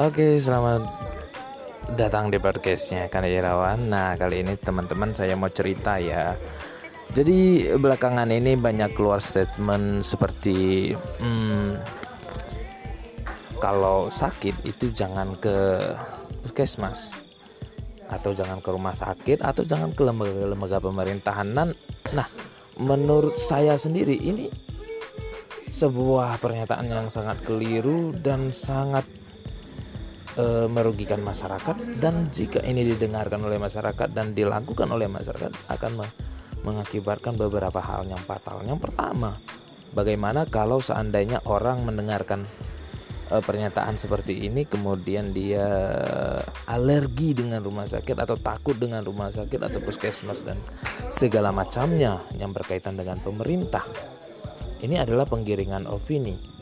Oke, selamat datang di podcastnya Kan Irawan. Nah, kali ini teman-teman saya mau cerita ya. Jadi belakangan ini banyak keluar statement seperti hmm, kalau sakit itu jangan ke puskesmas atau jangan ke rumah sakit atau jangan ke lembaga-lembaga pemerintahan. Nah, menurut saya sendiri ini sebuah pernyataan yang sangat keliru dan sangat e, merugikan masyarakat dan jika ini didengarkan oleh masyarakat dan dilakukan oleh masyarakat akan me mengakibatkan beberapa hal yang fatal. Yang pertama, bagaimana kalau seandainya orang mendengarkan e, pernyataan seperti ini kemudian dia alergi dengan rumah sakit atau takut dengan rumah sakit atau puskesmas dan segala macamnya yang berkaitan dengan pemerintah. Ini adalah penggiringan opini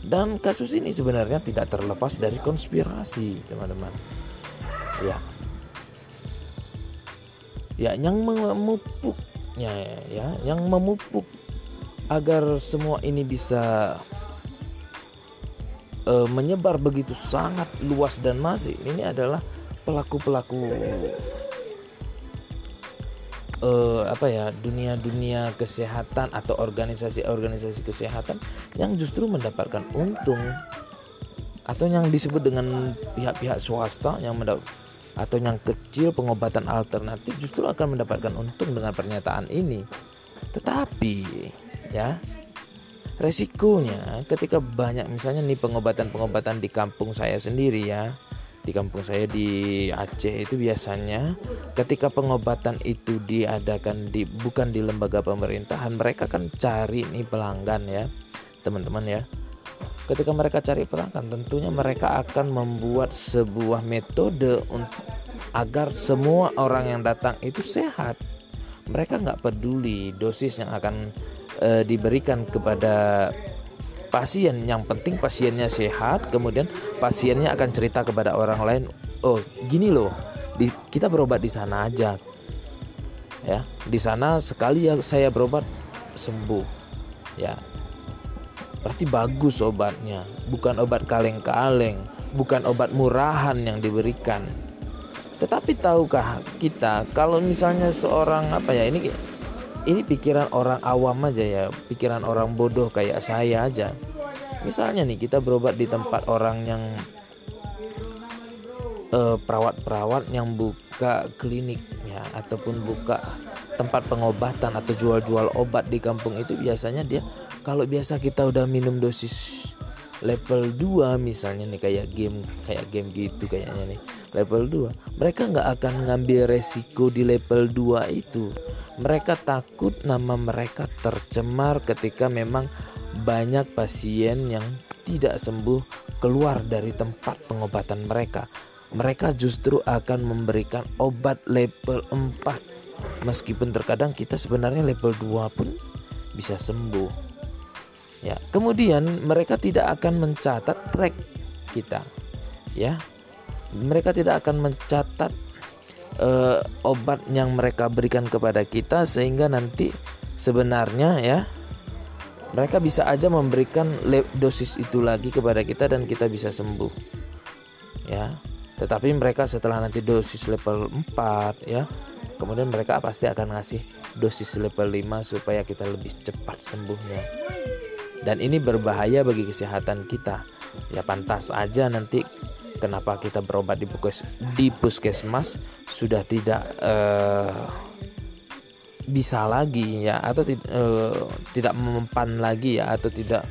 dan kasus ini sebenarnya tidak terlepas dari konspirasi, teman-teman. Ya. Ya, yang memupuknya ya, yang memupuk agar semua ini bisa uh, menyebar begitu sangat luas dan masif. Ini adalah pelaku-pelaku uh, apa ya dunia-dunia kesehatan atau organisasi-organisasi kesehatan yang justru mendapatkan untung atau yang disebut dengan pihak-pihak swasta yang mendapat atau yang kecil pengobatan alternatif justru akan mendapatkan untung dengan pernyataan ini. Tetapi ya resikonya ketika banyak misalnya nih pengobatan-pengobatan di kampung saya sendiri ya di kampung saya di Aceh itu biasanya ketika pengobatan itu diadakan di bukan di lembaga pemerintahan mereka kan cari nih pelanggan ya teman-teman ya. Ketika mereka cari pelanggan tentunya mereka akan membuat sebuah metode untuk agar semua orang yang datang itu sehat. Mereka nggak peduli dosis yang akan e, diberikan kepada pasien. Yang penting pasiennya sehat kemudian pasiennya akan cerita kepada orang lain oh gini loh di, kita berobat di sana aja. Ya di sana sekali ya saya berobat sembuh. Ya. Berarti bagus obatnya. Bukan obat kaleng-kaleng bukan obat murahan yang diberikan. Tetapi tahukah kita kalau misalnya seorang apa ya ini ini pikiran orang awam aja ya pikiran orang bodoh kayak saya aja. Misalnya nih kita berobat di tempat orang yang eh, perawat-perawat yang buka klinik ya ataupun buka tempat pengobatan atau jual-jual obat di kampung itu biasanya dia kalau biasa kita udah minum dosis level 2 misalnya nih kayak game kayak game gitu kayaknya nih level 2 mereka nggak akan ngambil resiko di level 2 itu mereka takut nama mereka tercemar ketika memang banyak pasien yang tidak sembuh keluar dari tempat pengobatan mereka. Mereka justru akan memberikan obat level 4 meskipun terkadang kita sebenarnya level 2 pun bisa sembuh. Ya, kemudian mereka tidak akan mencatat track kita. Ya. Mereka tidak akan mencatat uh, obat yang mereka berikan kepada kita sehingga nanti sebenarnya ya mereka bisa aja memberikan dosis itu lagi kepada kita dan kita bisa sembuh ya tetapi mereka setelah nanti dosis level 4 ya kemudian mereka pasti akan ngasih dosis level 5 supaya kita lebih cepat sembuhnya dan ini berbahaya bagi kesehatan kita ya pantas aja nanti kenapa kita berobat di, di puskesmas sudah tidak uh, bisa lagi ya atau uh, tidak mempan lagi ya atau tidak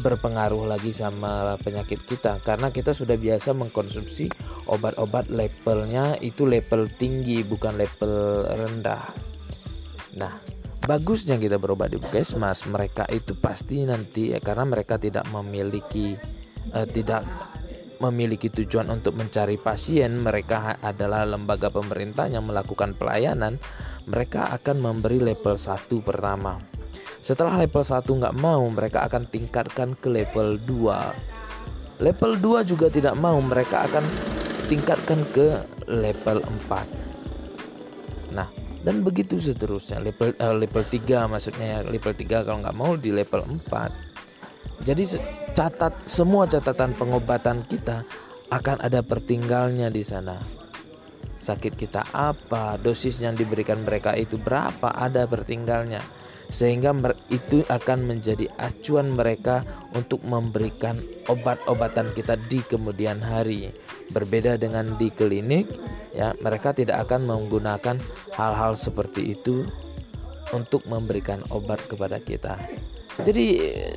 berpengaruh lagi sama penyakit kita karena kita sudah biasa mengkonsumsi obat-obat levelnya itu level tinggi bukan level rendah. Nah, bagusnya kita berobat di puskesmas mereka itu pasti nanti ya karena mereka tidak memiliki uh, tidak memiliki tujuan untuk mencari pasien, mereka adalah lembaga pemerintah yang melakukan pelayanan, mereka akan memberi level 1 pertama. Setelah level 1 nggak mau, mereka akan tingkatkan ke level 2. Level 2 juga tidak mau, mereka akan tingkatkan ke level 4. Nah, dan begitu seterusnya. Level uh, level 3 maksudnya ya, level 3 kalau nggak mau di level 4 Jadi catat semua catatan pengobatan kita akan ada pertinggalnya di sana. Sakit kita apa, dosis yang diberikan mereka itu berapa, ada pertinggalnya. Sehingga itu akan menjadi acuan mereka untuk memberikan obat-obatan kita di kemudian hari. Berbeda dengan di klinik, ya, mereka tidak akan menggunakan hal-hal seperti itu untuk memberikan obat kepada kita. Jadi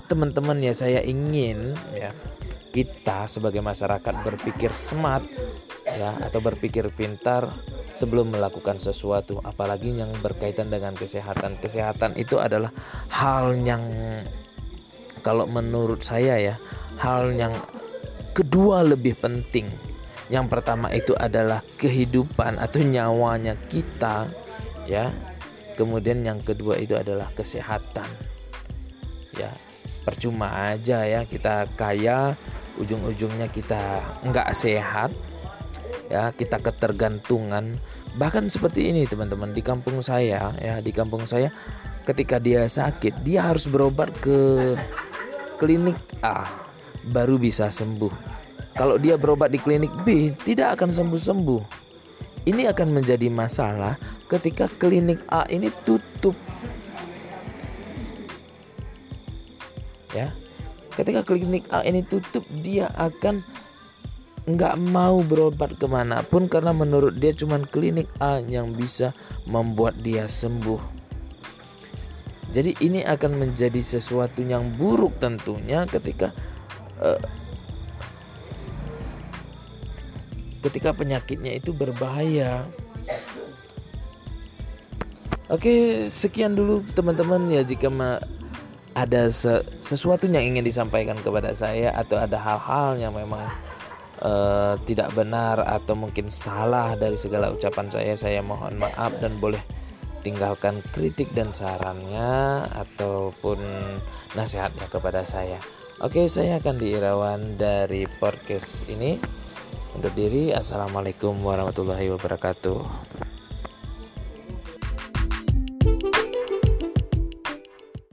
teman-teman ya saya ingin ya kita sebagai masyarakat berpikir smart ya atau berpikir pintar sebelum melakukan sesuatu apalagi yang berkaitan dengan kesehatan. Kesehatan itu adalah hal yang kalau menurut saya ya hal yang kedua lebih penting. Yang pertama itu adalah kehidupan atau nyawanya kita ya. Kemudian yang kedua itu adalah kesehatan. Ya, percuma aja ya kita kaya ujung-ujungnya kita nggak sehat ya kita ketergantungan. Bahkan seperti ini teman-teman di kampung saya ya di kampung saya ketika dia sakit dia harus berobat ke klinik A baru bisa sembuh. Kalau dia berobat di klinik B tidak akan sembuh-sembuh. Ini akan menjadi masalah ketika klinik A ini tutup. Ya ketika klinik A ini tutup dia akan nggak mau berobat ke mana pun karena menurut dia cuma klinik A yang bisa membuat dia sembuh. Jadi ini akan menjadi sesuatu yang buruk tentunya ketika uh, ketika penyakitnya itu berbahaya. Oke, sekian dulu teman-teman ya. Jika ada sesuatu yang ingin disampaikan kepada saya atau ada hal-hal yang memang uh, tidak benar atau mungkin salah dari segala ucapan saya saya mohon maaf dan boleh tinggalkan kritik dan sarannya ataupun nasihatnya kepada saya. Oke saya akan diirawan dari podcast ini. Untuk diri. Assalamualaikum warahmatullahi wabarakatuh